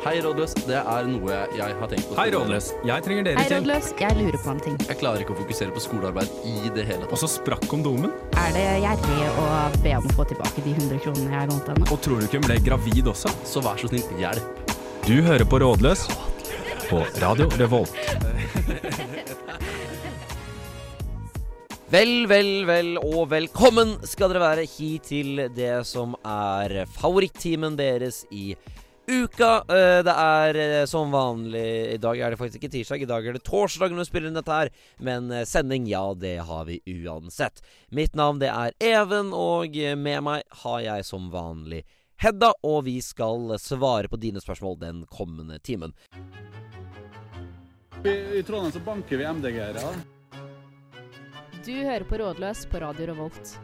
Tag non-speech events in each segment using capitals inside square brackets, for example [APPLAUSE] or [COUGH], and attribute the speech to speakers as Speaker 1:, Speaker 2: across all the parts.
Speaker 1: Hei, rådløs. Det er noe jeg har tenkt på.
Speaker 2: Hei, Rådløs. Jeg trenger dere
Speaker 3: Hei,
Speaker 2: til.
Speaker 3: rådløs. Jeg lurer på en ting.
Speaker 1: Jeg klarer ikke å fokusere på skolearbeid i det hele
Speaker 2: Og så sprakk kondomen.
Speaker 3: Er det gjerrig å be om å få tilbake de 100 kronene jeg lånte henne?
Speaker 2: Og tror du ikke hun ble gravid også?
Speaker 1: Så vær så snill, hjelp.
Speaker 2: Du hører på Rådløs på Radio Revolt.
Speaker 4: Vel, vel, vel og velkommen skal dere være hit til det som er favorittimen deres i uka. Eh, Det er eh, som vanlig I dag er det faktisk ikke tirsdag, i dag er det torsdag når vi spiller inn dette her. Men eh, sending, ja, det har vi uansett. Mitt navn det er Even, og med meg har jeg som vanlig Hedda, og vi skal svare på dine spørsmål den kommende timen.
Speaker 5: I, I Trondheim så banker vi MDG-ere.
Speaker 6: Du hører på Rådløs på Radio Revolt.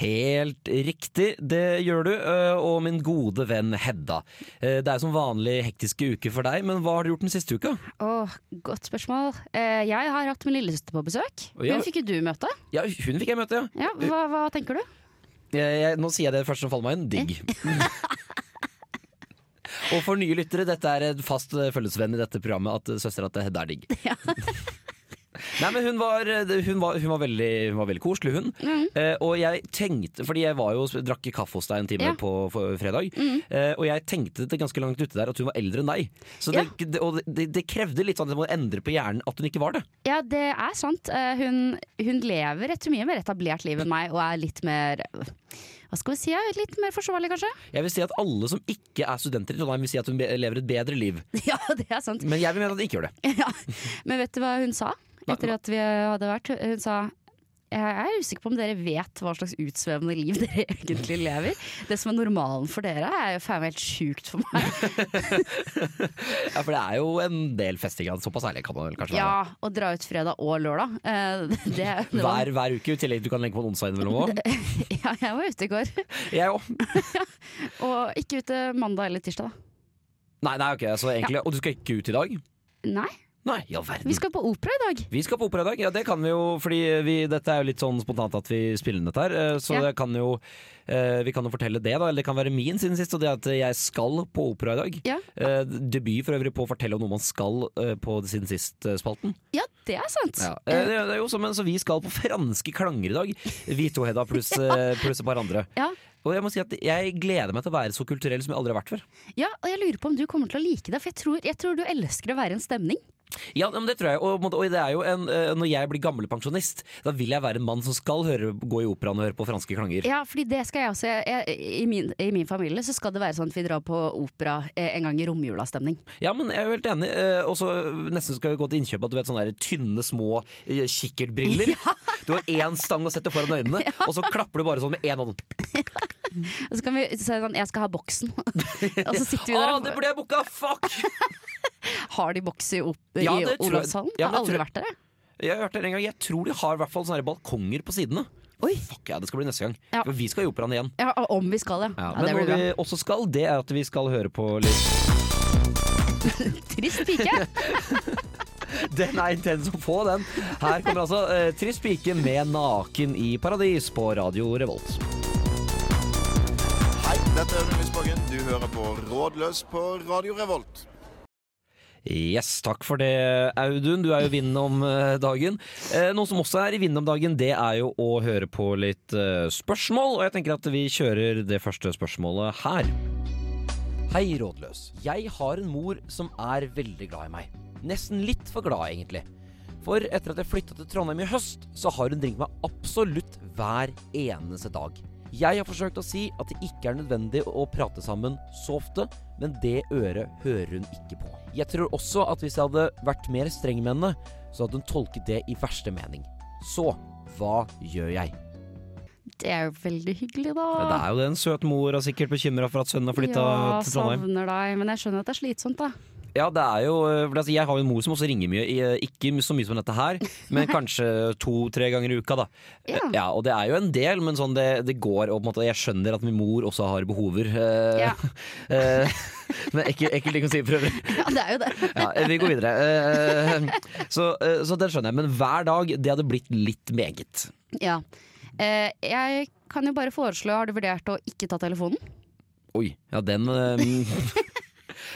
Speaker 4: Helt riktig, det gjør du. øh, Og min gode venn Hedda. Eh, Det er som vanlig hektiske uker for deg, men hva har du gjort den siste uka?
Speaker 3: Åh, godt spørsmål. Eh, jeg har hatt min lillesøster på besøk.
Speaker 4: Hun ja.
Speaker 3: Fikk jo du møte.
Speaker 4: Ja, hun fikk jeg møte, ja.
Speaker 3: Ja, hva, hva tenker du?
Speaker 4: Jeg, jeg, nå sier jeg det første som faller meg inn. Digg. [LAUGHS] Og for nye lyttere, dette er en fast eh, følgesvenn i dette programmet at eh, søstera til Hedda er digg. [LAUGHS] Nei, men hun var, eh, hun var, hun var, veldig, hun var veldig koselig, hun. Eh, og jeg tenkte, fordi jeg var jo, drakk kaffe hos deg en time
Speaker 3: Ja.
Speaker 4: på fredag, fredag, eh, og jeg tenkte det ganske langt ute der at hun var eldre enn deg. Så det, det, og det, det krevde litt sånn at jeg må endre på hjernen at hun ikke var det.
Speaker 3: Ja, det er sant. Eh, hun, hun lever et mye mer etablert liv enn meg, og er litt mer Hva skal vi si? Litt mer forsvarlig, kanskje?
Speaker 4: Jeg vil si at alle som ikke er studenter i Trondheim, vil si at hun lever et bedre liv. [LAUGHS]
Speaker 3: Ja, det er sant.
Speaker 4: Men jeg vil mene at hun ikke gjør det. [LAUGHS]
Speaker 3: Ja. Men vet du hva hun sa etter at vi hadde vært? Hun sa jeg er usikker på om dere vet hva slags utsvevende liv [LAUGHS] dere egentlig lever. Det som er normalen for dere, er jo faen helt sjukt for meg. [LAUGHS]
Speaker 4: Ja, For det er jo en del festing. Såpass ærlig kan man vel kanskje.
Speaker 3: Ja, Å dra ut fredag og lørdag. eh, [LAUGHS] Det, det
Speaker 4: Hver, hver uke, i tillegg du kan legge på en onsdag innimellom òg.
Speaker 3: Ja, jeg var ute i går.
Speaker 4: Jeg òg.
Speaker 3: Og ikke ute mandag eller tirsdag, da.
Speaker 4: Nei, nei, ok, så egentlig Og du skal ikke ut i dag?
Speaker 3: Nei,
Speaker 4: Nei, i all verden.
Speaker 3: vi skal på opera i dag.
Speaker 4: Vi skal på opera i dag. Ja, det kan vi jo, fordi vi, dette er jo litt sånn spontant at vi spiller inn dette her. eh, Så
Speaker 3: Ja.
Speaker 4: det kan jo eh, Vi kan jo fortelle det, da. Eller det kan være min siden sist, og det er at jeg skal på opera i dag.
Speaker 3: Ja,
Speaker 4: Eh, debut for øvrig på å fortelle om noe man skal på siden sist-spalten.
Speaker 3: ja det er sant.
Speaker 4: Ja. Eh, det, det er jo som en, så vi skal på franske klanger i dag. Vi to, Hedda, pluss [LAUGHS] pluss et par andre.
Speaker 3: Ja.
Speaker 4: Og jeg må si at jeg gleder meg til å være så kulturell som jeg aldri har vært før.
Speaker 3: Ja, og jeg lurer på om du kommer til å like det, for jeg tror, jeg tror du elsker å være en stemning.
Speaker 4: Ja, men det tror jeg. Og, og det er jo en, eh, når jeg blir gammel pensjonist, da vil jeg være en mann som skal høre, gå i operaen og høre på franske klanger.
Speaker 3: Ja, fordi det skal jeg også. Jeg, i, min, I min familie så skal det være sånn at vi drar på opera eh, en gang i romjulastemning.
Speaker 4: Ja, men jeg er jo helt enig. Eh, Og så nesten skal vi gå til innkjøp av du vet, sånne der tynne, små kikkertbriller. [LAUGHS] Ja. Du har én stang å sette foran øynene, [LAUGHS] og så klapper du bare sånn med én hånd. [LAUGHS]
Speaker 3: Og så kan vi si sånn Jeg skal ha boksen. og så sitter vi
Speaker 4: Å,
Speaker 3: Ah,
Speaker 4: det
Speaker 3: og
Speaker 4: burde jeg booka! Fuck! [LAUGHS]
Speaker 3: Har de boks i, op
Speaker 4: Ja,
Speaker 3: i Olavshallen?
Speaker 4: Ja,
Speaker 3: har aldri
Speaker 4: jeg
Speaker 3: vært der, jeg.
Speaker 4: Jeg har hørt det en gang. Jeg tror de har i hvert fall sånne balkonger på sidene.
Speaker 3: Oi.
Speaker 4: Fuck ja, det skal bli neste gang.
Speaker 3: Ja.
Speaker 4: Vi skal i operaen igjen.
Speaker 3: Ja, om vi skal, ja.
Speaker 4: Ja,
Speaker 3: ja
Speaker 4: men
Speaker 3: det
Speaker 4: noe vi også skal, det er at vi skal høre på litt [LAUGHS]
Speaker 3: Trist pike. [LAUGHS]
Speaker 4: Den er intens å få, den. Her kommer altså uh, Trist pike med 'Naken i paradis' på Radio Revolt.
Speaker 7: Hei, dette er Audun Lysbakken. Du hører på Rådløs på Radio Revolt.
Speaker 4: Yes, takk for det, Audun. Du er jo vinden om eh, dagen. Eh, noe som også er i vinden om dagen, det er jo å høre på litt eh, spørsmål. Og jeg tenker at vi kjører det første spørsmålet her. Hei, rådløs. Jeg har en mor som er veldig glad i meg. Nesten litt for glad, egentlig. For etter at jeg flytta til Trondheim i høst, så har hun ringt meg absolutt hver eneste dag. Jeg har forsøkt å si at det ikke er nødvendig å prate sammen så ofte, men det øret hører hun ikke på. Jeg tror også at hvis jeg hadde vært mer streng med henne, så hadde hun tolket det i verste mening. Så hva gjør jeg?
Speaker 3: Det er jo veldig hyggelig, da.
Speaker 4: Det er jo det en søt mor er sikkert bekymra for at sønnen har flytta
Speaker 3: ja,
Speaker 4: til Trondheim.
Speaker 3: savner deg, men jeg skjønner at det er slitsomt, da.
Speaker 4: Ja, det er jo øh, altså, Jeg har jo en mor som også ringer mye. Ikke så mye som dette her, men [LAUGHS] kanskje to-tre ganger i uka, da.
Speaker 3: Ja.
Speaker 4: Ja, og det er jo en del, men sånn det, det går. Og måte, jeg skjønner at min mor også har behover. eh,
Speaker 3: Ja. [LAUGHS]
Speaker 4: eh, men ekkelt ikke ting å si for øvrig. [LAUGHS]
Speaker 3: Ja, det er jo det.
Speaker 4: Ja, vi går videre. Eh, så, eh, så det skjønner jeg. Men hver dag, det hadde blitt litt meget.
Speaker 3: Ja. Eh, jeg kan jo bare foreslå, har du vurdert å ikke ta telefonen?
Speaker 4: Oi, ja den eh,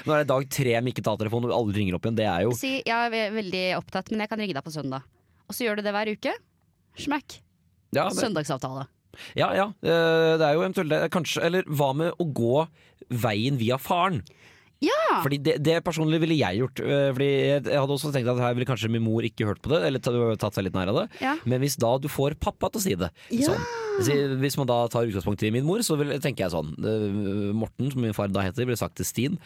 Speaker 4: Nå er det dag tre med ikke ta telefonen og alle ringer opp igjen. Det er jo
Speaker 3: Si jeg er veldig opptatt, men jeg kan ringe deg på søndag. Og så gjør du det hver uke. Smack.
Speaker 4: ja, det,
Speaker 3: Søndagsavtale.
Speaker 4: ja, ja, eh, det er jo eventuelt det. Kanskje, eller hva med å gå veien via faren?
Speaker 3: Ja!
Speaker 4: Fordi det, det personlig ville jeg gjort. eh, Fordi jeg, jeg hadde også tenkt at her ville kanskje min mor ikke hørt på det, eller ta- tatt seg litt nær av det.
Speaker 3: Ja.
Speaker 4: Men hvis da du får pappa til å si det
Speaker 3: Ja.
Speaker 4: sånn. Si- Hvis man da tar utgangspunkt i min mor, så vil, tenker jeg sånn eh, Morten, som min far da heter, ble sagt til Stin.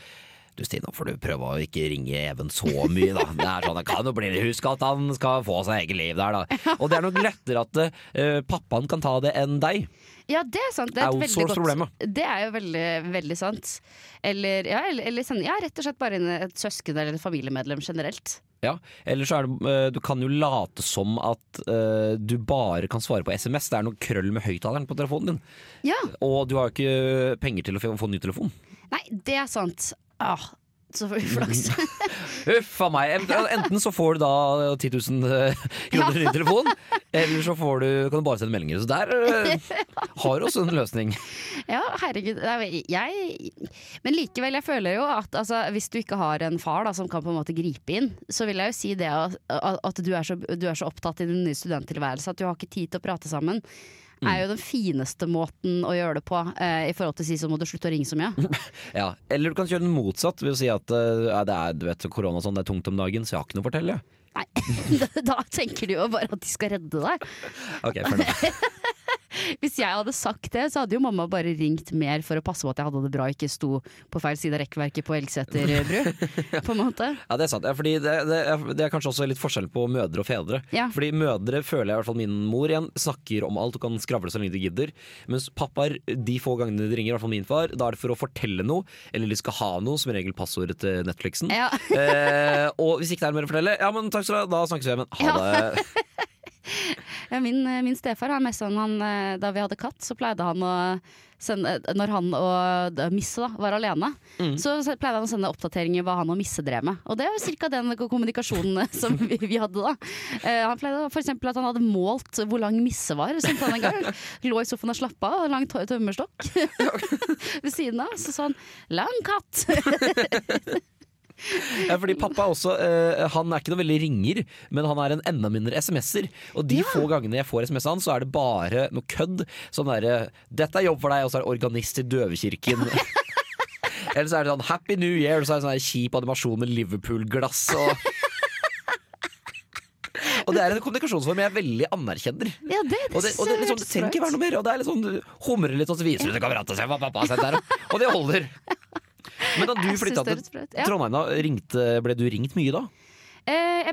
Speaker 4: Du Stina, får du prøve å ikke ringe Even så mye, da. Det er sånn, det kan jo bli Husk at han skal få seg eget liv der, da. [LAUGHS] Og det er nok lettere at uh, pappaen kan ta det enn deg.
Speaker 3: Ja, det er sant. Det er, godt,
Speaker 4: problemet.
Speaker 3: det er jo veldig, veldig sant. Eller, ja, eller, eller ja, rett og slett bare et søsken eller et familiemedlem generelt.
Speaker 4: Ja, Eller så er det eh, Du kan jo late som at uh, du bare kan svare på SMS. Det er noe krøll med høyttaleren på telefonen din.
Speaker 3: Ja,
Speaker 4: Og du har jo ikke penger til å få få ny telefon.
Speaker 3: Nei, det er sant. Ah, så får vi flaks. [LAUGHS]
Speaker 4: Huff a meg. Enten så får du da 10 000 eh, kroner i ny telefon, eller så får du, kan du bare sende meldinger. Så der eh, [LAUGHS] har du også en løsning.
Speaker 3: ja, herregud. Jeg, men likevel, jeg føler jo at altså, hvis du ikke har en far da, som kan på en måte gripe inn, så vil jeg jo si det at, at du, er så, du er så opptatt i din nye studenttilværelse at du har ikke tid til å prate sammen. Er jo den fineste måten å gjøre det på, eh, i forhold til å si så må du slutte å ringe så mye. [LAUGHS]
Speaker 4: Ja. Eller du kan kjøre den motsatt ved å si at eh, det er du vet, korona sånn, det er tungt om dagen, så jeg har ikke noe å fortelle.
Speaker 3: Nei, [LAUGHS] da tenker du jo bare at de skal redde deg.
Speaker 4: Ok, for enough. [LAUGHS]
Speaker 3: Hvis jeg hadde sagt det, så hadde jo mamma bare ringt mer for å passe på at jeg hadde det bra ikke sto på feil side av rekkverket på Elgseter bru. [LAUGHS] På en måte.
Speaker 4: Ja, det er sant. Ja, fordi det, det, er, det er kanskje også litt forskjell på mødre og fedre.
Speaker 3: Ja.
Speaker 4: Fordi mødre, føler jeg i hvert fall min mor igjen, snakker om alt og kan skravle så lenge de gidder. Mens pappaer, de få gangene de ringer, i hvert fall min far, da er det for å fortelle noe, eller de skal ha noe, som regel passordet til Netflixen.
Speaker 3: Ja.
Speaker 4: eh, og hvis ikke det er mer å fortelle, ja, men takk skal du ha, da snakkes vi, men ha
Speaker 3: Ja.
Speaker 4: det. [LAUGHS]
Speaker 3: Ja, min, min stefar er mest sånn han, eh, Da vi hadde katt, så pleide han å sende Når han og Misse da, var alene, mm. så pleide han å sende oppdateringer hva han og Misse drev med. Og det var ca. den kommunikasjonen eh, som vi, vi hadde da. Eh, han pleide eksempel at han hadde målt hvor lang Misse var. Han en gang. Lå i sofaen og slappa av, lang tømmerstokk [LAUGHS] [LAUGHS] ved siden av. Så sa han 'lang katt'. [LAUGHS]
Speaker 4: Ja, fordi pappa er også, eh, han er ikke noe veldig ringer, men han er en enda mindre SMS-er. Og de få gangene jeg får SMS av han, så er det bare noe kødd. Sånn derre 'Dette er jobb for deg', og så er det organist i døvekirken. [LAUGHS] Eller så er det sånn 'Happy New Year', og så er det sånn kjip animasjon med Liverpool-glass. Og Og det er en kommunikasjonsform jeg veldig anerkjenner.
Speaker 3: Ja, det,
Speaker 4: Og det, og det, er liksom, det trenger ikke være noe mer. Og det er litt sånn, Du humrer litt, og så viser du til kameraten og. Og det holder. Men da du flytta til. Trondheim, da, ringte, ble du ringt mye da?
Speaker 3: Eh,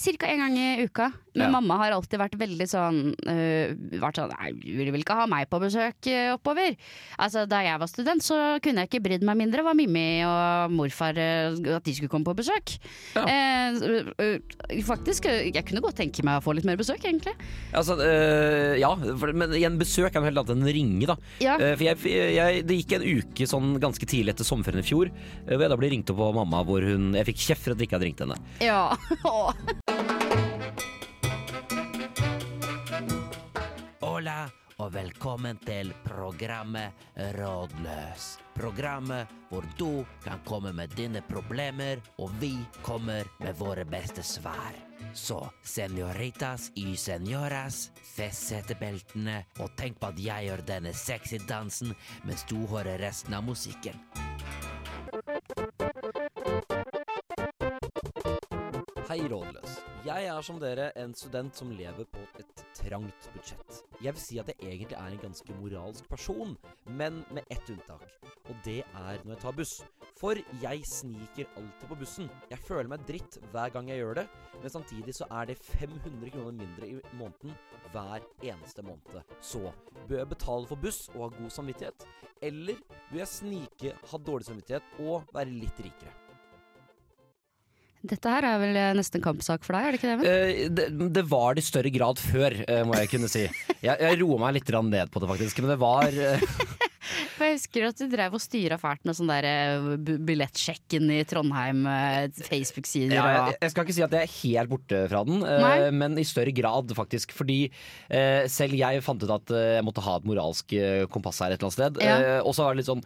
Speaker 3: Cirka en gang i uka. Men
Speaker 4: Ja.
Speaker 3: mamma har alltid vært veldig sånn uh, Vært sånn Nei, du vil ikke ha meg på besøk uh, oppover? Altså, Da jeg var student, så kunne jeg ikke brydd meg mindre hva Mimmi og morfar uh, At de skulle komme på besøk.
Speaker 4: Ja.
Speaker 3: Eh, faktisk, jeg kunne godt tenke meg å få litt mer besøk, egentlig.
Speaker 4: Altså, ja, for, men igjen, besøk er noe helt annet enn ringe, da.
Speaker 3: Ja.
Speaker 4: For jeg, jeg, det gikk en uke sånn ganske tidlig etter sommerferien i fjor, hvor jeg da ble ringt opp av mamma hvor hun Jeg fikk kjeft for at jeg ikke hadde ringt henne.
Speaker 3: Ja. Åh. [LAUGHS]
Speaker 8: Hola og velkommen til programmet Rådløs. Programmet hvor du kan komme med dine problemer, og vi kommer med våre beste svar. Så senoritas y senoras, fest setebeltene, og tenk på at jeg gjør denne sexy dansen mens du hører resten av musikken.
Speaker 4: Hei, Rådløs. Jeg er som dere en student som lever på et trangt budsjett. Jeg vil si at jeg egentlig er en ganske moralsk person, men med ett unntak. Og det er når jeg tar buss. For jeg sniker alltid på bussen. Jeg føler meg dritt hver gang jeg gjør det, men samtidig så er det 500 kroner mindre i måneden hver eneste måned. Så bør jeg betale for buss og ha god samvittighet, eller bør jeg snike, ha dårlig samvittighet og være litt rikere?
Speaker 3: Dette her er vel nesten nesten kampsak for deg, er det ikke det? Even?
Speaker 4: Eh, det, det var det i større grad før, eh, må jeg kunne si. Jeg, jeg roer meg litt ned på det, faktisk. Men det var eh, [LAUGHS]
Speaker 3: For jeg husker at du drev og styra fælt med sånn der eh, billettsjekken i Trondheim, eh, Facebook-sider
Speaker 4: Ja, jeg, jeg skal ikke si at jeg er helt borte fra den, eh,
Speaker 3: Nei.
Speaker 4: men i større grad, faktisk. Fordi eh, selv jeg fant ut at eh, jeg måtte ha et moralsk eh, kompass her et eller annet sted.
Speaker 3: Ja.
Speaker 4: Eh, og så var det litt sånn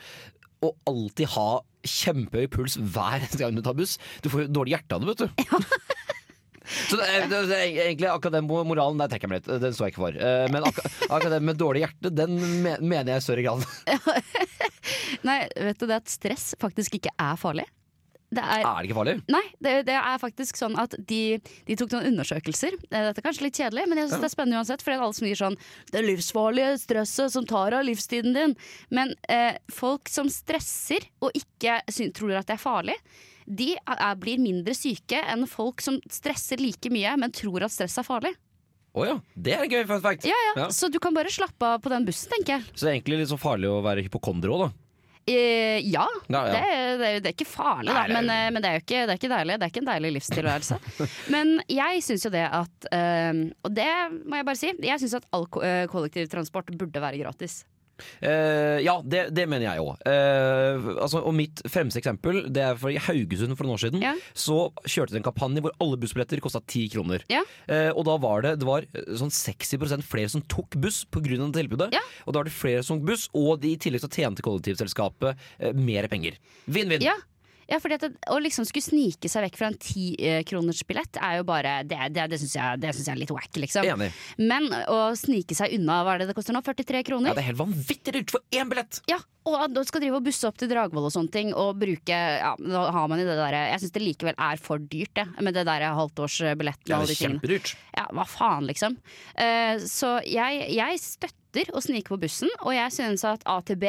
Speaker 4: å alltid ha kjempehøy puls hver gang du tar buss. Du får jo dårlig hjerte av det, vet du. [LAUGHS] Så det det, det egentlig akkurat den moralen der trekker jeg meg litt. Den står jeg ikke for. Eh, Men akkurat, akkurat den med dårlig hjerte, den mener jeg i større grad. [LAUGHS]
Speaker 3: Nei, vet du det at stress faktisk ikke er farlig? Det er,
Speaker 4: Er det ikke farlig?
Speaker 3: nei, det, det er faktisk sånn at de, de tok noen undersøkelser. Eh, Dette er kanskje litt kjedelig, men jeg synes det er spennende uansett. For alle som gir sånn Det er livsfarlige stresset som tar av livstiden din. Men eh, folk som stresser og ikke tror at det er farlig, de er, blir mindre syke enn folk som stresser like mye, men tror at stress er farlig.
Speaker 4: Å ja. Det er en gøy fun fact.
Speaker 3: Ja, ja.
Speaker 4: Ja.
Speaker 3: Så du kan bare slappe av på den bussen, tenker jeg.
Speaker 4: Så det er egentlig litt så farlig å være hypokonder òg, da.
Speaker 3: Eh, ja,
Speaker 4: Ja, ja.
Speaker 3: Det, det, det er ikke farlig, da, men, eh, men det er jo ikke, det er ikke deilig. Det er ikke en deilig livstilværelse. [LAUGHS] men jeg syns jo det at eh, Og det må jeg bare si. Jeg syns at all kollektivtransport burde være gratis.
Speaker 4: Eh, ja, det, det mener jeg òg. altså, og mitt fremste eksempel Det er for I Haugesund for noen år siden
Speaker 3: Ja.
Speaker 4: Så kjørte det en kampanje hvor alle bussbilletter kosta ti kroner.
Speaker 3: Ja.
Speaker 4: Uh, og da var det, det var eh, sånn 60% flere som tok buss pga. tilbudet.
Speaker 3: Ja.
Speaker 4: Og da var det flere som tok buss, og de, i tillegg så tjente kollektivselskapet eh, mer penger. Vinn-vinn.
Speaker 3: Ja. Fordi at det, Å liksom skulle snike seg vekk fra en tikronersbillett er jo bare Det, det, det syns jeg, jeg er litt wack, liksom.
Speaker 4: Enig.
Speaker 3: Men å snike seg unna, hva er det det koster nå? 43 kroner?
Speaker 4: Ja, det er helt vanvittig dyrt for én billett!
Speaker 3: Ja, og da skal drive og busse opp til Dragvoll og sånne ting, og bruke Ja, da har man jo det derre Jeg syns det likevel er for dyrt, det, med det der halvtårsbilletten
Speaker 4: Ja, det
Speaker 3: de
Speaker 4: er kjempedyrt.
Speaker 3: Ja, hva faen, liksom. Uh, så jeg, jeg støtter å snike på bussen, og jeg synes at AtB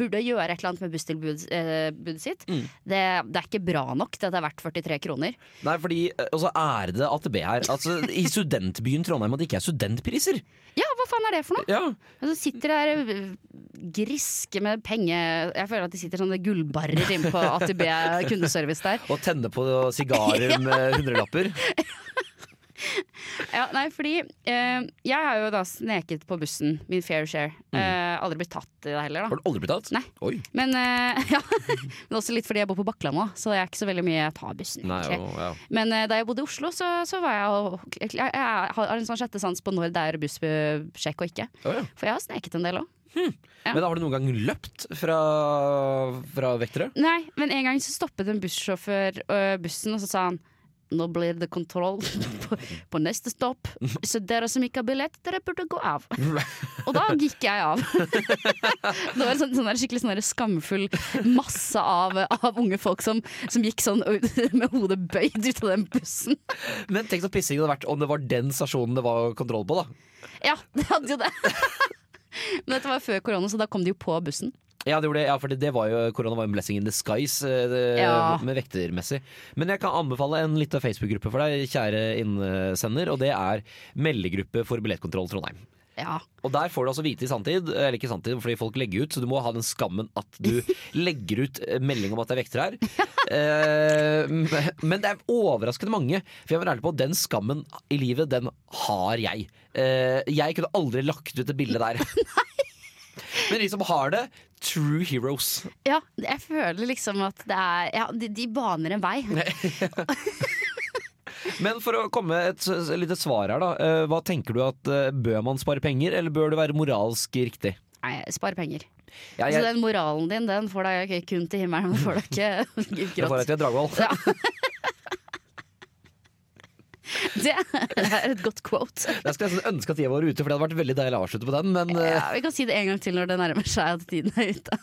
Speaker 3: burde gjøre et eller annet med busstilbudet eh, sitt.
Speaker 4: Mm.
Speaker 3: Det, det er ikke bra nok til at det er verdt 43 kroner.
Speaker 4: Nei, fordi eh, Og så er det AtB her. Altså, I studentbyen Trondheim at det ikke er studentpriser.
Speaker 3: Ja, hva faen er det for noe?
Speaker 4: Ja,
Speaker 3: Altså, så sitter det her øh, griske med penge... Jeg føler at de sitter sånne gullbarrer inne på AtB kundeservice der.
Speaker 4: Og tenner på sigarer [LAUGHS] med hundrelapper. [LAUGHS] [LAUGHS]
Speaker 3: Ja, nei, fordi eh, jeg har jo da sneket på bussen, min fair share. Eh, aldri blitt tatt i det heller, da.
Speaker 4: Har du aldri blitt tatt?
Speaker 3: Nei.
Speaker 4: Oi.
Speaker 3: Men, eh, [LAUGHS] ja. Men også litt fordi jeg bor på Bakkland nå, så jeg er ikke så veldig mye jeg tar bussen.
Speaker 4: Nei, jo, ja.
Speaker 3: Men eh, da jeg bodde i Oslo, så, så var jeg og jeg, jeg har en sånn sjette sans på når det er bussjekk og ikke.
Speaker 4: Oh, ja.
Speaker 3: For jeg har sneket en del òg. Ja.
Speaker 4: Men har du noen gang løpt fra, fra vektere?
Speaker 3: Nei, men en gang så stoppet en bussjåfør øh, bussen, og så sa han nå blir det kontroll [LAUGHS] på, på neste stopp, så dere som ikke har billett, dere burde gå av. [LAUGHS] Og da gikk jeg av. [LAUGHS] Det var en sånn, sånn skikkelig sånn skamfull masse av, av unge folk som, som gikk sånn med hodet bøyd ut av den bussen.
Speaker 4: Men tenk så pissing det hadde vært om det var den stasjonen det var kontroll på, da.
Speaker 3: Ja, det hadde jo det. Men dette var før korona, så da kom de jo på bussen.
Speaker 4: Ja, det gjorde det, ja for det, det var jo, korona var en blessing in disguise skies det,
Speaker 3: Ja.
Speaker 4: med vektermessig. Men jeg kan anbefale en liten Facebook-gruppe for deg, kjære innsender, og det er Meldegruppe for billettkontroll Trondheim.
Speaker 3: Ja.
Speaker 4: Og der får du altså vite i sanntid, eller ikke i sanntid, fordi folk legger ut, så du må ha den skammen at du [LAUGHS] legger ut eh, melding om at det er vektere her. Eh, men det er overraskende mange, for jeg må være ærlig på, den skammen i livet, den har jeg. Eh, jeg kunne aldri lagt ut et bilde der. [LAUGHS] Men de som har det, true heroes.
Speaker 3: ja, jeg føler liksom at det er Ja, de, de baner en vei. [LAUGHS]
Speaker 4: Men for å komme med et lite svar her, da. eh, Hva tenker du at eh, Bør man spare penger, eller bør det være moralsk riktig?
Speaker 3: Nei, spare penger.
Speaker 4: Ja, jeg...
Speaker 3: Så den moralen din, den får deg kun til himmelen, den får deg ikke [LAUGHS] grått.
Speaker 4: jeg får et til Dragvoll.
Speaker 3: Ja. [LAUGHS] Det er et godt quote.
Speaker 4: Jeg skulle nesten ønske at jeg var ute, for det hadde vært veldig deilig å avslutte på den. Men eh,
Speaker 3: Ja, vi kan si det en gang til når det nærmer seg at tiden er ute.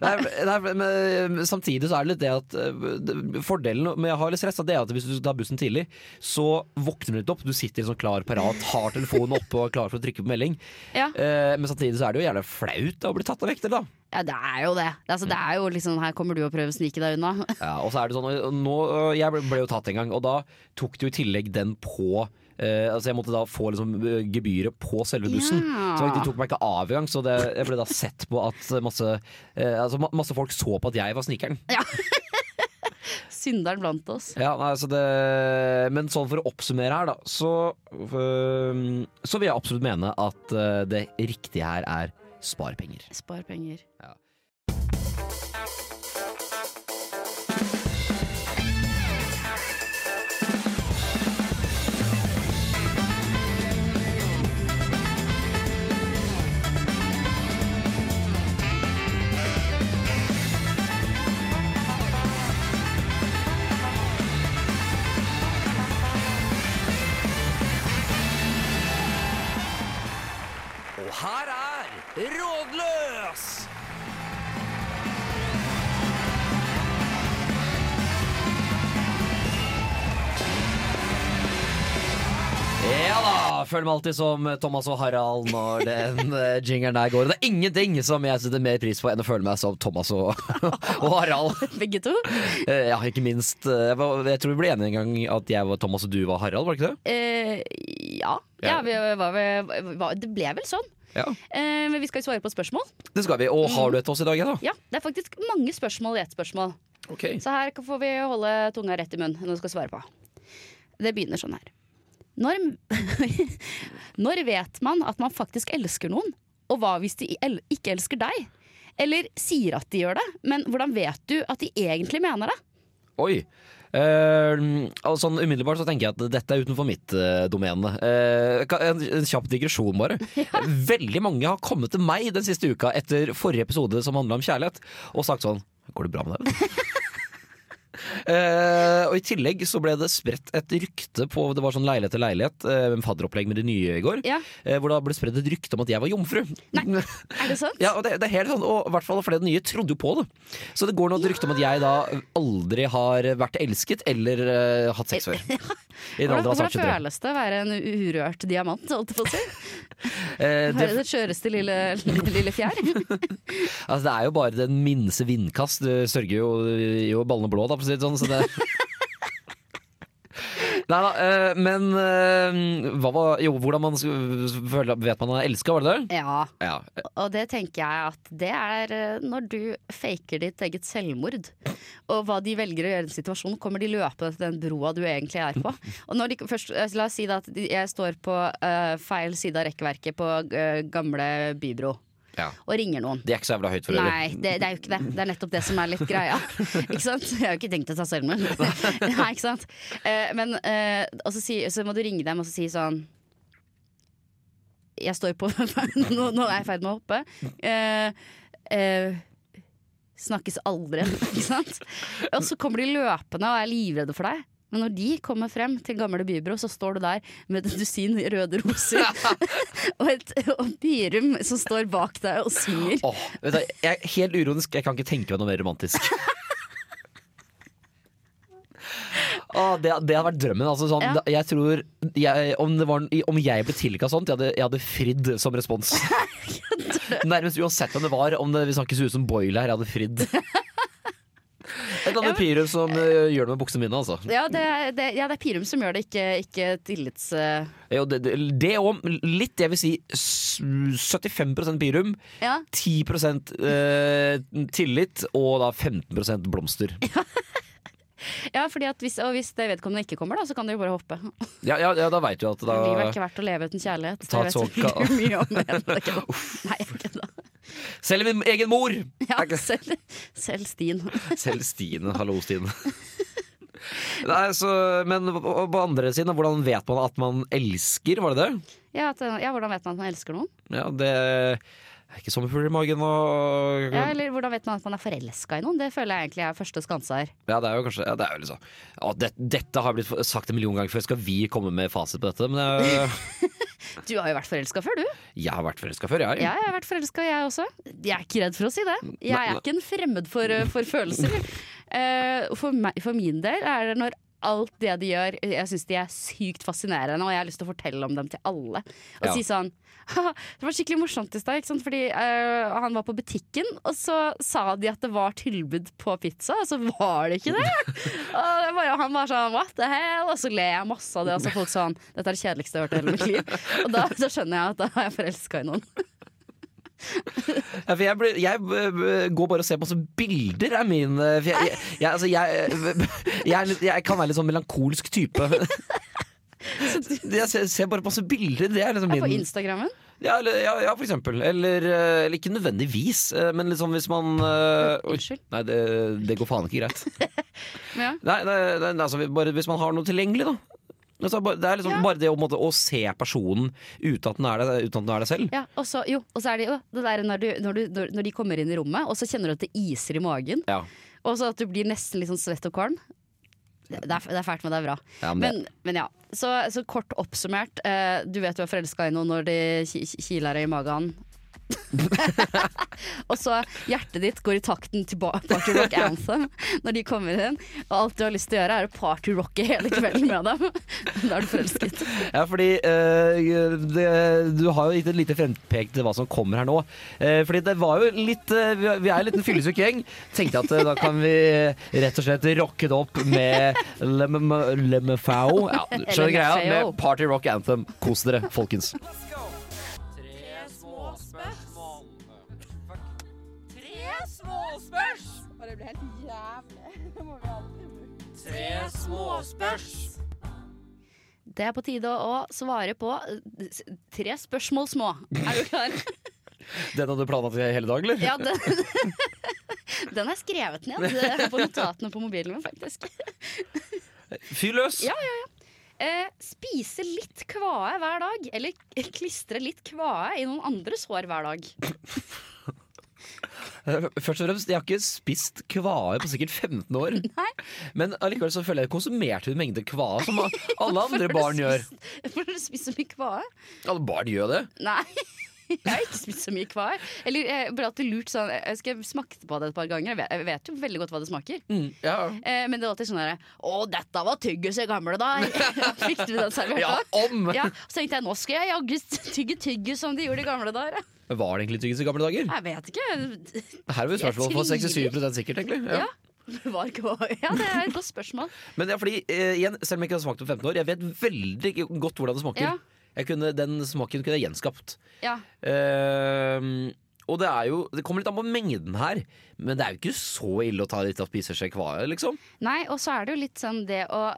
Speaker 4: Nei, nei, men samtidig så er det litt det at eh, Fordelen med å ha litt stress er at hvis du tar bussen tidlig, så våkner du litt opp. Du sitter sånn klar parat, har telefonen oppe og klar for å trykke på melding.
Speaker 3: Ja.
Speaker 4: Eh, men samtidig så er det jo gjerne flaut å bli tatt av vekter, da.
Speaker 3: Ja, det er jo det. Altså, det er jo liksom Her kommer du og prøver å snike deg unna.
Speaker 4: Ja, og så er det sånn nå, Jeg ble, ble jo tatt en gang, og da tok du i tillegg den på eh, altså Jeg måtte da få liksom øh, gebyret på selve bussen.
Speaker 3: Ja.
Speaker 4: Så de tok meg ikke av engang. Så det, jeg ble da sett på at masse, eh, altså, masse folk så på at jeg var snikeren. Ja. [LAUGHS]
Speaker 3: Synderen blant oss.
Speaker 4: Ja, nei, så det, men sånn for å oppsummere her, da, så, øh, så vil jeg absolutt mene at øh, det riktige her er sparepenger. Sparepenger.
Speaker 3: Spar
Speaker 4: føler meg alltid som Thomas og Harald når den uh, [LAUGHS] jingeren der går. Det er ingenting som jeg setter mer pris på enn å føle meg som Thomas og, [LAUGHS] og Harald. [LAUGHS]
Speaker 3: Begge to.
Speaker 4: Eh, ja, ikke minst. eh, jeg, tror vi ble enige en gang at jeg var Thomas og du var Harald, var det ikke det?
Speaker 3: Eh, ja.
Speaker 4: Ja.
Speaker 3: vi var, vi var, det ble vel sånn.
Speaker 4: Ja.
Speaker 3: Eh, men vi skal svare på spørsmål.
Speaker 4: Det skal vi. Og har du et til oss i dag, da?
Speaker 3: Ja, Det er faktisk mange spørsmål i ett spørsmål.
Speaker 4: Okay.
Speaker 3: Så her får vi holde tunga rett i munnen når vi skal svare på. Det begynner sånn her. Når, [LAUGHS] når vet man at man faktisk elsker noen? Og hva hvis de ikke elsker deg? Eller sier at de gjør det, men hvordan vet du at de egentlig mener det?
Speaker 4: Oi. Uh, altså, sånn Umiddelbart så tenker jeg at dette er utenfor mitt uh, domene. Uh, en, en kjapp digresjon, bare. [LAUGHS] Veldig mange har kommet til meg den siste uka etter forrige episode som handla om kjærlighet, og sagt sånn Går det bra med deg? [LAUGHS] [LAUGHS] Eh, og I tillegg så ble det spredt et rykte på Det var sånn leilighet til leilighet, uh, fadderopplegg med det nye i går.
Speaker 3: Ja.
Speaker 4: eh, hvor det ble spredt et rykte om at jeg var jomfru.
Speaker 3: Nei. Er det sant? [LAUGHS]
Speaker 4: Ja, og det, det er helt sånn, og i hvert fall fordi det nye trodde jo på det. Så det går nå et rykte om at jeg da aldri har vært elsket eller eh, hatt sex før. [LAUGHS]
Speaker 3: Hvordan, hvordan føles det å være en urørt diamant? Holdt jeg på å si? [LAUGHS]
Speaker 4: Eh, det,
Speaker 3: det skjøreste lille, lille fjær? [LAUGHS]
Speaker 4: altså, det er jo bare den minste vindkast. Du sørger jo, jo ballene blå, da, for å si det sånn. Så det [LAUGHS] Nei da, eh, men eh, var Jo, hvordan man føler, vet man er elska, var det det?
Speaker 3: Ja.
Speaker 4: Ja.
Speaker 3: Og det tenker jeg at det er eh, når du faker ditt eget selvmord. Og hva de velger å gjøre i en situasjon, kommer de løpende til den broa du egentlig er på. Og når de først, La oss si at jeg står på feil side av rekkverket på gamle Bybro
Speaker 4: Ja.
Speaker 3: og ringer noen.
Speaker 4: Det er ikke så jævla høyt for øvrig.
Speaker 3: Nei, det, det er jo ikke det. Det er nettopp det som er litt greia. [LAUGHS] Ikke sant? Jeg har jo ikke tenkt å ta selvmord. [LAUGHS] Nei, ikke sant? Uh, men uh, og så, si, så må du ringe dem og så si sånn Jeg står på [LAUGHS] Nå, nå er jeg i ferd med å hoppe. Uh, snakkes aldri, ikke sant? Og så kommer de løpende og er livredde for deg. Men når de kommer frem til gamle Bybro, så står du der med et dusin røde roser [LAUGHS] og et og Byrum som står bak deg og synger.
Speaker 4: Vet du, jeg er helt uronisk, jeg kan ikke tenke meg noe mer romantisk. Ah, det, det hadde vært drømmen. Altså, sånn,
Speaker 3: Ja.
Speaker 4: Jeg tror jeg, om, det var, om jeg ble tilkalt sånt, jeg hadde, jeg hadde fridd som respons. [LAUGHS] Nærmest uansett hvem det var. Om det, vi så ut som Boiler, jeg hadde fridd. Et eller annet Pirum som øh, gjør det med buksene mine, altså.
Speaker 3: Ja, det, er- det, ja, det er Pirum som gjør det, ikke, ikke tillits... eh,
Speaker 4: Jo, det, det, det og litt, jeg vil si s- 75% pyrum,
Speaker 3: ja.
Speaker 4: 10% øh, tillit og da 15% blomster. [LAUGHS]
Speaker 3: ja, fordi at hvis, og hvis det vedkommende ikke kommer, da, så kan du jo bare hoppe.
Speaker 4: Ja, ja, ja da veit du at da
Speaker 3: blir er ikke verdt å leve uten kjærlighet.
Speaker 4: Ta
Speaker 3: Det
Speaker 4: et
Speaker 3: vet du mye om. men det er ikke [LAUGHS] det. Nei, jeg kødda.
Speaker 4: Selv min egen mor!
Speaker 3: Ja, selv, selv Stien. [LAUGHS]
Speaker 4: Selv Stine. Hallo, Stien. [LAUGHS] Nei, så, men på andre siden, hvordan vet man at man elsker, var det det?
Speaker 3: Ja, at, ja, hvordan vet man at man elsker noen?
Speaker 4: Ja, det er ikke sommerfugler i magen og
Speaker 3: Ja, eller hvordan vet man at man er forelska i noen? Det føler jeg egentlig er første skanse her.
Speaker 4: Ja, det er jo kanskje ja, det er jo liksom ja, det, Dette har blitt sagt en million ganger før. Skal vi komme med fasit på dette? Men jeg, [LAUGHS]
Speaker 3: Du har jo vært forelska før, du.
Speaker 4: jeg har vært forelska før, jeg.
Speaker 3: Ja, jeg har vært forelska, jeg også. Jeg er ikke redd for å si det. Jeg er ikke en fremmed for, for følelser. Eh, for, meg, for min del er det når alt det de gjør, jeg syns de er sykt fascinerende, og jeg har lyst til å fortelle om dem til alle. Og
Speaker 4: Ja.
Speaker 3: si sånn «Haha, [LAUGHS] Det var skikkelig morsomt i stad, fordi uh, han var på butikken, og så sa de at det var tilbud på pizza, og så var det ikke det! [LAUGHS] og bare, han var sånn what the hell? Og så ler jeg masse av det, og så folk sånn dette er det kjedeligste jeg har hørt i hele mitt liv. Og da, da skjønner jeg at da har jeg forelska i noen.
Speaker 4: Jeg, blir- jeg går bare og ser på masse bilder er min øh, jeg, jeg, altså, jeg, [LAUGHS] jeg, jeg kan være litt sånn melankolsk type. [LAUGHS] Jeg ser, ser bare masse bilder. Det er liksom
Speaker 3: min... på Instagrammen.
Speaker 4: Ja, eller, ja, ja, for eksempel. Eller, eh, eller ikke nødvendigvis, eh, men liksom hvis man uh,
Speaker 3: Unnskyld.
Speaker 4: Nei, det, det går faen ikke greit. [LAUGHS]
Speaker 3: Ja.
Speaker 4: Nei, nei, nei altså, bare hvis man har noe tilgjengelig, da. Altså, det er liksom
Speaker 3: Ja.
Speaker 4: bare det å, måtte, å se personen uten at den er det, den er det selv.
Speaker 3: Ja, og så, jo, og så er det jo det der når, du, når, du, når, når de kommer inn i rommet, og så kjenner du at det iser i magen.
Speaker 4: Ja.
Speaker 3: Og så at du blir nesten litt sånn svett og kvalm. Det, det, er, det er fælt, men det er bra.
Speaker 4: Ja, men
Speaker 3: Men, men ja, så, så kort oppsummert. Eh, du vet du er forelska i noen når de ki- ki- kiler i magen. [LAUGHS] og så hjertet ditt går i takten til Party Rock Anthem når de kommer inn. Og alt du har lyst til å gjøre, er å partyrocke hele kvelden med dem. [LAUGHS] da er du forelsket.
Speaker 4: Ja, fordi uh, det, Du har jo gitt et lite frempek til hva som kommer her nå. Uh, fordi det var jo litt uh, Vi er en liten fyllesyk gjeng. Tenkte at da kan vi rett og slett rocke det opp med Lemefau. Ja, skjønner greia? Med Party Rock Anthem. Kos dere, folkens.
Speaker 3: Det er på tide å svare på eh, tre spørsmål små. Er du klar? [LAUGHS]
Speaker 4: Den hadde du planlagt hele dag, eller?
Speaker 3: Ja, den, [LAUGHS] den er skrevet ned eh, på notatene på mobilen min, faktisk. [LAUGHS]
Speaker 4: Fyr løs!
Speaker 3: Ja, ja, ja. Eh, spise litt kvae hver dag, eller klistre litt kvae i noen andres hår hver dag.
Speaker 4: Eh, Først og fremst, Jeg har ikke spist kvae på sikkert 15 år. [LAUGHS]
Speaker 3: Nei.
Speaker 4: Men allikevel så føler jeg konsumerte en mengde kvae, som alle [LAUGHS] andre barn gjør.
Speaker 3: Hvorfor har du spist så mye kvae?
Speaker 4: Alle barn gjør det.
Speaker 3: Nei. [LAUGHS] [LAUGHS] Jeg har ikke spist så mye kvar. Eller jeg ble alltid lurt sånn Jeg skal smake på det et par ganger. Jeg vet, jeg vet jo veldig godt hva det smaker.
Speaker 4: Ja,
Speaker 3: Eh, men det var alltid sånn derre Å, dette var tyggis i gamle dager! [LAUGHS] Fikk du den servert
Speaker 4: ja om!
Speaker 3: Ja, så tenkte jeg nå skal jeg jaggu tygge tyggis som de gjorde i gamle dager.
Speaker 4: Var det egentlig tyggis i gamle dager?
Speaker 3: Jeg vet ikke.
Speaker 4: Her er vi spørsmål på 67 sikkert, egentlig. Ja.
Speaker 3: Ja. Ja, det er et godt spørsmål.
Speaker 4: Men ja, fordi, eh, igjen, selv om jeg ikke har smakt på 15 år, jeg vet veldig godt hvordan det smaker.
Speaker 3: Ja.
Speaker 4: Jeg kunne, den smaken kunne jeg gjenskapt.
Speaker 3: Ja.
Speaker 4: Uh, og det er jo Det kommer litt an på mengden her, men det er jo ikke så ille å ta litt av spiseskje kvae, liksom.
Speaker 3: Nei, og så er det jo litt sånn det å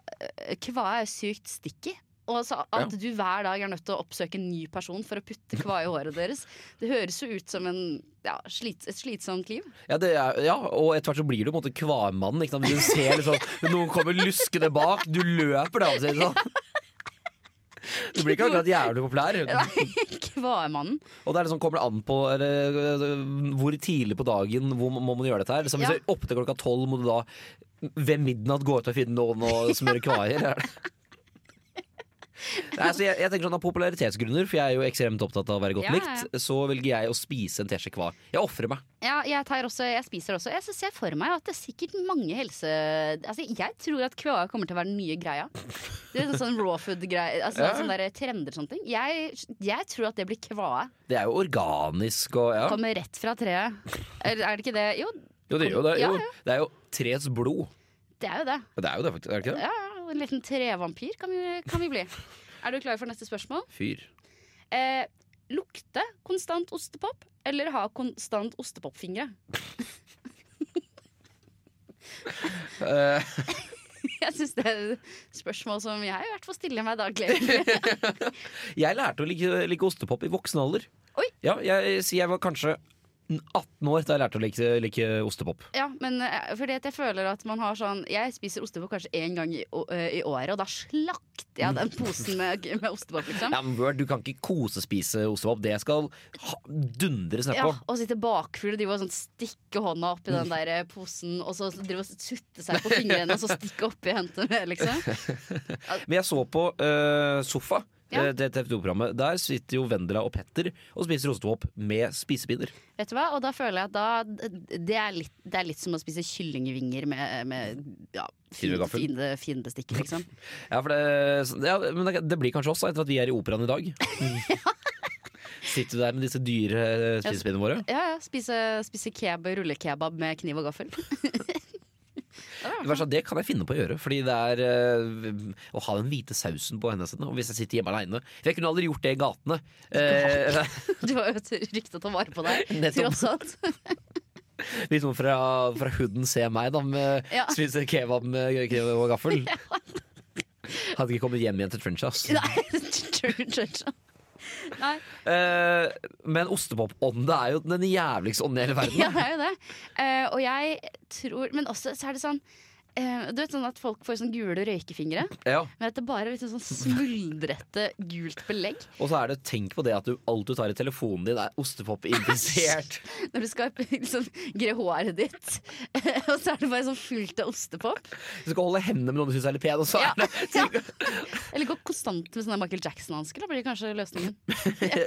Speaker 3: Kvae er sykt sticky. Og så at
Speaker 4: Ja.
Speaker 3: du hver dag er nødt til å oppsøke en ny person for å putte kvae i håret deres. Det høres jo ut som en, ja, slit, et slitsomt liv.
Speaker 4: Ja, det er, ja og etter hvert så blir du på en måte kvaemannen. Du ser liksom Noen kommer luskende bak, du løper da. Sånn. Du blir ikke akkurat jævlig populær. [LAUGHS]
Speaker 3: Nei, Kvaemannen.
Speaker 4: Og det er liksom, kommer det an på eller, øh, hvor tidlig på dagen hvor må man gjøre dette her. Liksom, hvis
Speaker 3: Ja.
Speaker 4: du er oppe til klokka tolv, må du da ved midnatt gå ut og finne noen og smøre kvaier? [LAUGHS] Er? Nei, så jeg, jeg tenker sånn Av popularitetsgrunner, for jeg er jo ekstremt opptatt av å være godt
Speaker 3: Ja,
Speaker 4: likt, så velger jeg å spise en teskje kva. Jeg ofrer meg.
Speaker 3: Ja, jeg, tar også, jeg spiser også. Jeg ser for meg at det er sikkert mange helse... Altså, jeg tror at kvae kommer til å være den nye greia. Det er sånn raw food-greie. Altså,
Speaker 4: Ja.
Speaker 3: Sånn der trender og sånne ting. Jeg, jeg tror at det blir kvae.
Speaker 4: Det er jo organisk og ja.
Speaker 3: Kommer rett fra treet. Er, er det ikke det? Jo,
Speaker 4: Jo, det, jo, det, jo, det er jo treets blod.
Speaker 3: Det er jo det.
Speaker 4: Det er jo det, faktisk. Er det ikke det?
Speaker 3: Ja, en liten trevampyr kan vi, kan vi bli. [LAUGHS] Er du klar for neste spørsmål?
Speaker 4: Fyr.
Speaker 3: Eh, lukte konstant ostepop, eller ha konstant ostepopfingre?
Speaker 4: Eh, [LAUGHS]
Speaker 3: Jeg syns det er et spørsmål som jeg i hvert fall stiller meg daglig.
Speaker 4: jeg lærte å like, like ostepop i voksen alder.
Speaker 3: Oi.
Speaker 4: Ja, jeg sier jeg var kanskje 18 år da jeg lærte å like, like ostepop.
Speaker 3: Ja, men eh, fordi at jeg føler at man har sånn Jeg spiser ostepop kanskje én gang i, å- eh, i året, og da slakter jeg den posen med, med ostepop, liksom.
Speaker 4: Ja, men Word, Du kan ikke kosespise ostepop. Det skal dundres nedpå.
Speaker 3: Ja, og sitte bakfull og drive og sånn stikke hånda oppi den der eh, posen, og så drive og sutte seg på fingrene, og så stikke oppi og hente med, liksom. [LAUGHS]
Speaker 4: Men jeg så på uh, Sofa.
Speaker 3: Ja.
Speaker 4: eh, Det TV 2-programmet Der sitter jo Vendela og Petter og spiser ostepop med spisepinner.
Speaker 3: Vet du hva? Og da føler jeg at da Det er litt, det er litt som å spise kyllingvinger med, med ja, fin, fin, liksom. [LAUGHS]
Speaker 4: Ja, for det, ja, men det, det blir kanskje oss etter at vi er i operaen i dag. [LAUGHS] Sitter du der med disse dyre eh, spisepinnene våre?
Speaker 3: Ja, ja. Spise, spise kebab, rullekebab med kniv og gaffel. [LAUGHS]
Speaker 4: Det er Det kan jeg finne på å gjøre, Fordi det er eh, å ha den hvite sausen på sine. Og hvis jeg sitter hjemme aleine For jeg kunne aldri gjort det i gatene. Eh, [LAUGHS]
Speaker 3: Du har jo et rykte å ta vare på deg,
Speaker 4: Nettopp.
Speaker 3: tross alt. [LAUGHS]
Speaker 4: hvis noen fra, fra hooden ser meg da med
Speaker 3: Ja.
Speaker 4: spise kebab med kniv og gaffel. [LAUGHS] Hadde ikke kommet hjem igjen til Trenchas.
Speaker 3: Nei, trencha. Nei.
Speaker 4: Eh, men ostepopånde er jo den jævligste ånden i hele verden.
Speaker 3: Ja, det er jo det. Eh, og jeg tror Men også så er det sånn eh, Du vet sånn at folk får sånn gule røykefingre?
Speaker 4: Ja.
Speaker 3: Men at det bare er sånn smuldrete gult belegg
Speaker 4: Og så er det tenk på det at du, alt du tar i telefonen din, er ostepop-infisert. [LAUGHS]
Speaker 3: når du skal liksom gre håret ditt. [LAUGHS] og så er det bare sånn fullt av ostepop.
Speaker 4: Du skal holde hendene med noen du syns er litt pen, og så
Speaker 3: Ja.
Speaker 4: er det [LAUGHS]
Speaker 3: Eller gå konstant med sånne Michael Jackson-hansker. Da blir det kanskje løsningen.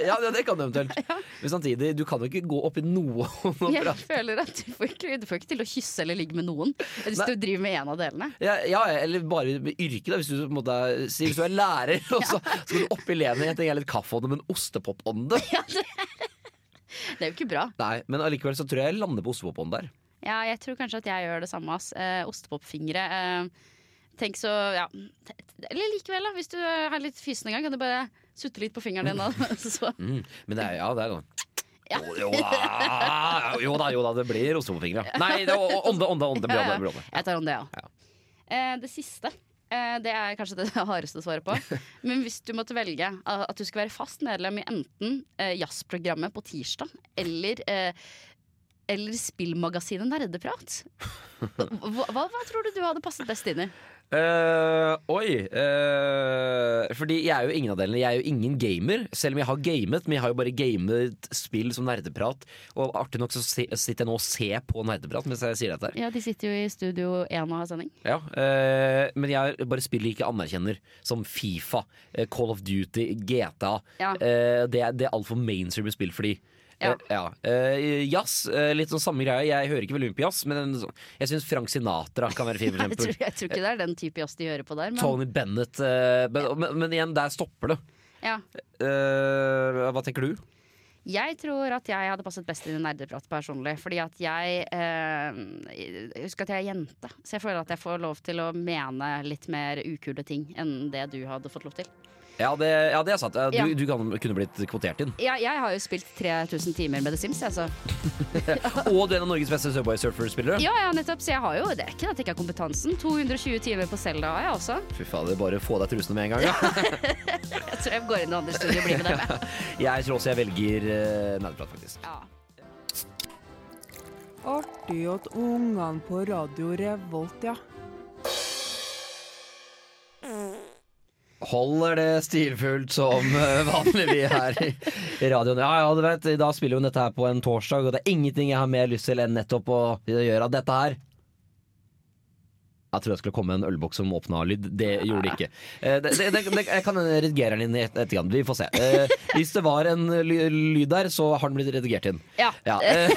Speaker 4: Ja, det, kan du eventuelt. Men samtidig, du kan jo ikke gå oppi noe og
Speaker 3: Jeg føler at du får, ikke, du får ikke til å kysse eller ligge med noen hvis
Speaker 4: Nei.
Speaker 3: du driver med en av delene.
Speaker 4: Ja, ja, eller bare yrket, yrke, da. Hvis du, måte, hvis du er lærer, og [LAUGHS] så skal du opp i tenker jeg er litt kaffeånde, men ostepopånde. [LAUGHS]
Speaker 3: Ja, Det er jo ikke bra.
Speaker 4: Nei, men allikevel så tror jeg jeg lander på ostepop-ånde der.
Speaker 3: Ja, jeg tror kanskje at jeg gjør det samme. Ass. Eh, ostepopfingre. Eh, tenk så ja. Eller likevel, da. Hvis du er litt fysen en gang, kan du bare sutte litt på fingeren din. Da. [LAUGHS] Så,
Speaker 4: Mm. Men det er, ja, det er sånn
Speaker 3: Ja.
Speaker 4: Jo, da, jo da, jo da, det blir ostepopfingre. Nei, det ånde, ånde, ånde. Ja, ånde.
Speaker 3: jeg tar ånde, ja.
Speaker 4: Ja.
Speaker 3: Eh, det siste. eh, Det er kanskje det [LAUGHS] hardeste svaret på. [LAUGHS] Men hvis du måtte velge at du skal være fast medlem i enten eh, jazzprogrammet på tirsdag eller eh, eller spillmagasinet Nerdeprat. [LAUGHS] Hva, hva, hva tror du du hadde passet best inn i?
Speaker 4: Eh, oi. Uh, fordi jeg er jo ingen av delene. Jeg er jo ingen gamer, selv om jeg har gamet. Men jeg har jo bare gamet spill som nerdeprat. Og artig nok så sitter jeg nå og ser på nerdeprat mens jeg sier dette her.
Speaker 3: Ja, De sitter jo i studio én og har sending.
Speaker 4: Ja, uh, men jeg bare spiller ikke anerkjenner, som Fifa, Call of Duty, GTA.
Speaker 3: Ja.
Speaker 4: Det, er- det er altfor mainstream spill for de.
Speaker 3: Ja.
Speaker 4: Eh, ja. Eh, jazz, eh, litt sånn samme greie. Jeg hører ikke veldig mye på jazz, men en sånn- jeg syns Frank Sinatra kan være fin, for [LAUGHS]
Speaker 3: Jeg tror, jeg tror ikke det er den type jazz de hører på der. Men
Speaker 4: Tony Bennett. men, men, men igjen, der stopper det.
Speaker 3: ja.
Speaker 4: Hva tenker du?
Speaker 3: Jeg tror at jeg hadde passet best inn i nerdeprat personlig. Fordi at jeg eh, Husk at jeg er jente, så jeg føler at jeg får lov til å mene litt mer ukule ting enn det du hadde fått lov til.
Speaker 4: Ja, det, ja, det er sant. Du,
Speaker 3: Ja.
Speaker 4: du kan, kunne blitt kvotert inn.
Speaker 3: Ja, jeg har jo spilt 3000 timer med The Sims, jeg, så. [LAUGHS]
Speaker 4: Og du er en av Norges beste Subway Surfer-spillere.
Speaker 3: Ja, ja, nettopp. Så jeg har jo Det er ikke at jeg ikke har kompetansen. 220 timer på Selda har jeg også.
Speaker 4: Fy fader, bare få deg trusene med en gang. Ja. [LAUGHS]
Speaker 3: Jeg tror jeg går inn i andre studier og blir med dem. [LAUGHS] jeg.
Speaker 4: Tror også jeg velger nerdeprat, faktisk.
Speaker 3: Ja.
Speaker 9: Artig at ungene på Radio Revolt, ja.
Speaker 4: Holder det stilfullt som eh, vanlig vi her i i radioen. Ja, ja, du vet, da spiller jo dette her på en torsdag, og det er ingenting jeg har mer lyst til enn nettopp å gjøre dette her. Jeg tror det skulle komme en ølboks som åpna lyd. Det gjorde det ikke. Eh, Det, det, jeg kan redigere den inn i et- etterkant. Vi får se. Eh, hvis det var en lyd der, så har den blitt redigert inn.
Speaker 3: Ja.
Speaker 4: Ja, [LAUGHS] eh,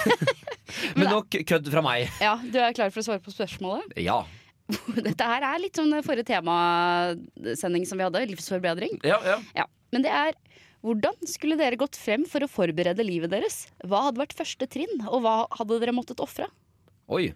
Speaker 4: men nok kødd fra meg.
Speaker 3: ja, du er klar for å svare på spørsmålet?
Speaker 4: Ja. [LAUGHS]
Speaker 3: Dette her er litt sånn forrige temasending som vi hadde, livsforbedring.
Speaker 4: Ja, ja.
Speaker 3: Ja, Men det er hvordan skulle dere gått frem for å forberede livet deres? Hva hadde vært første trinn, og hva hadde dere måttet ofre?
Speaker 4: Oi.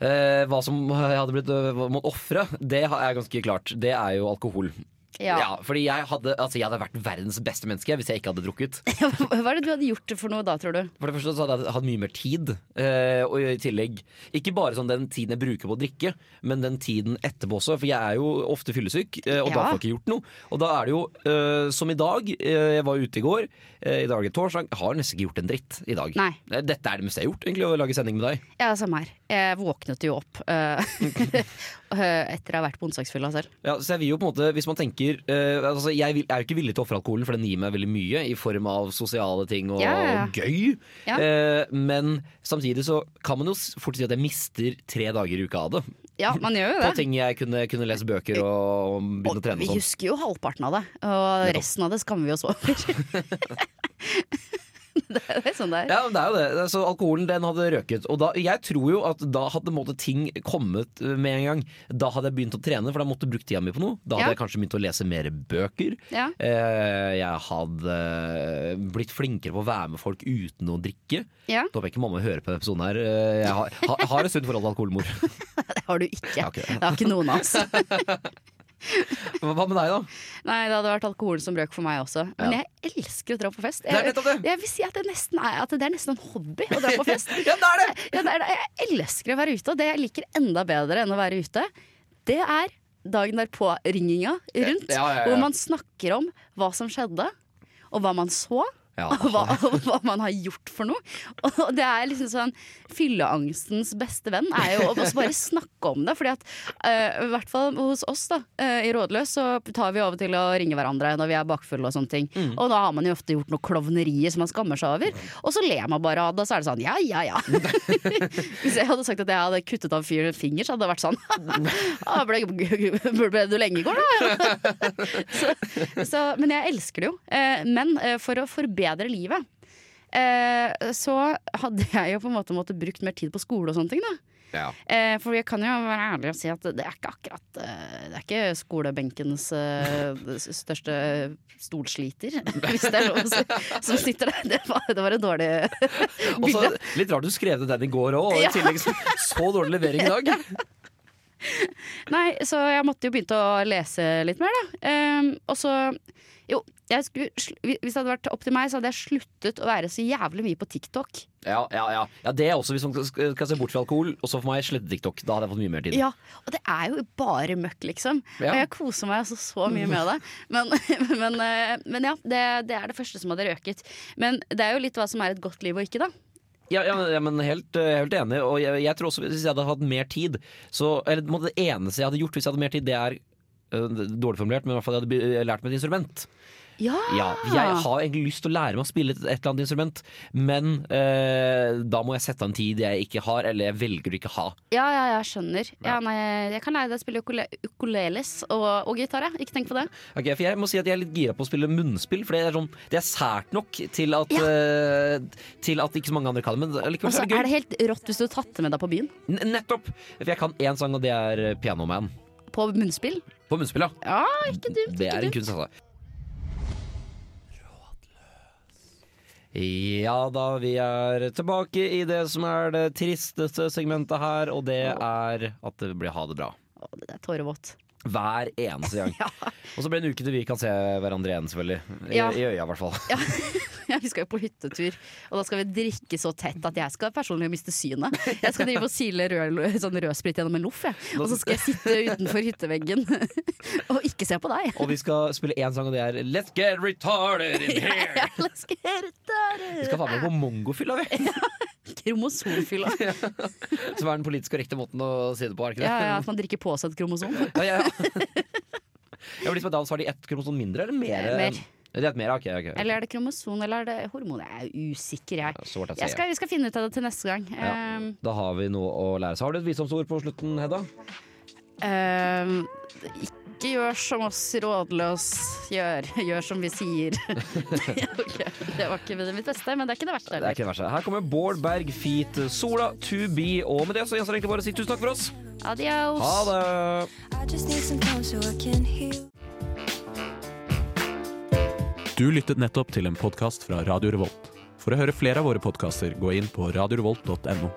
Speaker 4: Eh, hva som jeg hadde blitt øh, mått ofre, det er ganske klart. Det er jo alkohol. Ja. fordi jeg hadde, altså, jeg hadde vært verdens beste menneske hvis jeg ikke hadde drukket. [LAUGHS]
Speaker 3: Hva er det du hadde gjort for noe da, tror du?
Speaker 4: For det første så hadde jeg hatt mye mer tid. eh, og i tillegg ikke bare sånn den tiden jeg bruker på å drikke, men den tiden etterpå også. For jeg er jo ofte fyllesyk, eh, og da
Speaker 3: Ja.
Speaker 4: får jeg ikke gjort noe. Og da er det jo eh, som i dag. eh, jeg var ute i går. eh, I dag er torsdag. Jeg har nesten ikke gjort en dritt i dag.
Speaker 3: Nei.
Speaker 4: Eh, Dette er det meste jeg har gjort, egentlig, å lage sending med deg.
Speaker 3: Ja, samme her. Jeg våknet jo opp uh, [LAUGHS] etter å ha vært på onsdagsfylla selv.
Speaker 4: Ja, så jeg vil jo på en måte, hvis man tenker uh, altså Jeg vil, er jo ikke villig til å ofre alkoholen, for den gir meg veldig mye i form av sosiale ting og
Speaker 3: Ja, ja, ja.
Speaker 4: gøy. Eh, men samtidig så kan man jo fort si at jeg mister tre dager i uka av det.
Speaker 3: Ja, man gjør jo
Speaker 4: På
Speaker 3: det.
Speaker 4: ting jeg kunne, kunne lese bøker og, og begynne å trene
Speaker 3: vi
Speaker 4: og sånn.
Speaker 3: husker jo halvparten av det, og resten av det skammer vi oss over. [LAUGHS] [LAUGHS] [LAUGHS] det er sånn det er.
Speaker 4: Ja, det er jo det. Så alkoholen den hadde røket. Og da, jeg tror jo at da hadde måte, ting kommet eh, med en gang. Da hadde jeg begynt å trene, for da måtte jeg brukt tida mi på noe. Da hadde
Speaker 3: Ja.
Speaker 4: jeg kanskje begynt å lese mer bøker.
Speaker 3: Ja.
Speaker 4: Eh, jeg hadde blitt flinkere på å være med folk uten å drikke.
Speaker 3: Ja.
Speaker 4: Da håper jeg ikke mamma hører på denne episoden her. Eh, Jeg har, har, har et sunt forhold til alkohol, mor. [LAUGHS]
Speaker 3: Det har du ikke.
Speaker 4: Ja, ok.
Speaker 3: Det har ikke noen av oss. [LAUGHS] [LAUGHS]
Speaker 4: Hva med deg, da?
Speaker 3: Nei, det hadde vært alkoholen som røk for meg også. Men
Speaker 4: Ja.
Speaker 3: jeg elsker å dra på fest.
Speaker 4: Det
Speaker 3: Jeg,
Speaker 4: nettopp det.
Speaker 3: jeg vil si at det, er, at det er nesten en hobby å dra på [LAUGHS] fest.
Speaker 4: Ja, det er det!
Speaker 3: Ja, det er det. Jeg elsker å være ute, og det jeg liker enda bedre enn å være ute, det er dagen derpå-ringinga rundt,
Speaker 4: ja.
Speaker 3: hvor man snakker om hva som skjedde. og hva man så.
Speaker 4: Ja.
Speaker 3: Og hva, hva man har gjort for noe. Og det er liksom sånn Fylleangstens beste venn er jo å bare snakke om det. Fordi at uh, i hvert fall hos oss da uh, i Rådløs så tar vi over til å ringe hverandre når vi er bakfulle og sånne ting.
Speaker 4: Mm.
Speaker 3: Og da har man jo ofte gjort noe klovnerier som man skammer seg over. Og så ler man bare av det, og så er det sånn ja, ja, ja. [LAUGHS] Hvis jeg hadde sagt at jeg hadde kuttet av fyren en finger, så hadde det vært sånn [LAUGHS] «Ah, ble, ble du lenge i går, da? [LAUGHS] så, så, men jeg elsker det jo. Uh, men for å forbedre livet eh, så hadde [LAUGHS] jeg jo på en måte måttet brukt mer tid på skole og sånne ting. da
Speaker 4: Ja.
Speaker 3: Eh, for jeg kan jo være ærlig og si at det er ikke akkurat eh, Det er ikke skolebenkens eh, største stolsliter, [LAUGHS] hvis det er si, som sitter der. Det var, det var et dårlig [LAUGHS] bilde.
Speaker 4: litt rart du skrev det den i går òg, og i tillegg så, så dårlig levering i dag.
Speaker 3: Nei, så jeg måtte jo begynne å lese litt mer, da. Eh, og så Jo, jeg skulle, hvis det hadde vært opp til meg, så hadde jeg sluttet å være så jævlig mye på TikTok.
Speaker 4: Ja, ja, ja. ja det er også hvis man skal se bort fra alkohol. Og så for meg slette TikTok. Da hadde jeg fått mye mer tid.
Speaker 3: Ja, Og det er jo bare møkk, liksom.
Speaker 4: Ja.
Speaker 3: Og jeg koser meg altså så mye med det. Men, [LAUGHS] men, eh, men ja, det, det er det første som hadde røket. Men det er jo litt hva som er et godt liv og ikke, da.
Speaker 4: Ja, ja, men- ja men helt, eh, helt enig. Og jeg, jeg tror også hvis jeg hadde hatt mer tid så, Eller det eneste jeg hadde gjort hvis jeg hadde mer tid, det er dårlig formulert, men i hvert fall jeg hadde lært meg et instrument.
Speaker 3: Ja!
Speaker 4: Ja, jeg har egentlig lyst til å lære meg å spille et, et eller annet instrument, men eh, da må jeg sette av en tid jeg ikke har, eller jeg velger å ikke ha.
Speaker 3: Ja, ja, jeg skjønner. Ja, nei, jeg kan lære deg å spille ukule ukuleles og, og gitar. jeg. Ikke tenk på det.
Speaker 4: Ok, for Jeg må si at jeg er litt gira på å spille munnspill, for det er, sånn, det er sært nok til at, uh, til at ikke så mange andre kan det. Men likevel
Speaker 3: Og
Speaker 4: så
Speaker 3: så
Speaker 4: er det
Speaker 3: er det helt rått hvis du har tatt det med deg på byen.
Speaker 4: N nettopp! For jeg kan én sang, og det er Pianoman. Piano Man.
Speaker 3: På munnspill.
Speaker 4: På munnspill, ja.
Speaker 3: Ikke dumt.
Speaker 4: Det er en kunst, altså. Ja da, vi er tilbake i det som er det tristeste segmentet her, og det er at det blir ha det bra.
Speaker 3: Å, det er tårevått.
Speaker 4: Hver eneste gang. [LAUGHS] Og så blir det en uke til vi kan se hverandre igjen, selvfølgelig. I,
Speaker 3: Ja.
Speaker 4: i øya, i hvert fall.
Speaker 3: Ja, [LAUGHS] vi skal jo på hyttetur, og da skal vi drikke så tett at jeg skal personlig miste synet. Jeg skal drive og sile rød, sånn rødsprit gjennom en loff, og så skal jeg sitte utenfor hytteveggen [LAUGHS] og ikke se på deg.
Speaker 4: Og vi skal spille én sang, og det er Let's Get Retarded in Here!
Speaker 3: Ja, let's get retarded.
Speaker 4: Vi skal faen meg på mongofylla, vi!
Speaker 3: Kromosomfylla.
Speaker 4: Som er den politisk korrekte måten å si det på, er ikke det?
Speaker 3: Ja, ja, at man drikker på seg et kromosom.
Speaker 4: Ja, ja, [LAUGHS] ja. Men liksom, har de ett kromosom mindre, eller mer?
Speaker 3: mer. mer.
Speaker 4: Det er et mer, ok, ok.
Speaker 3: Eller er det kromosom, eller er det hormon? Jeg er usikker, jeg. Jeg skal, vi skal finne ut av det til neste gang.
Speaker 4: Ja.
Speaker 3: Um,
Speaker 4: Da har vi noe å lære. Så har du et visdomsord på slutten, Hedda?
Speaker 3: Uh, ikke gjør som oss rådløs gjør. [LAUGHS] Gjør som vi sier. [LAUGHS] okay. Det var ikke mitt beste, men det er ikke det verste
Speaker 4: Det er ikke det verste. Her kommer Bård Berg, Feet, Sola, To Be. Og med det så gjenstår det egentlig bare å si tusen takk for oss.
Speaker 3: Adios.
Speaker 4: Ha det!
Speaker 2: Du lyttet nettopp til en podkast fra Radio Revolt. For å høre flere av våre podkaster, gå inn på radiorevolt.no.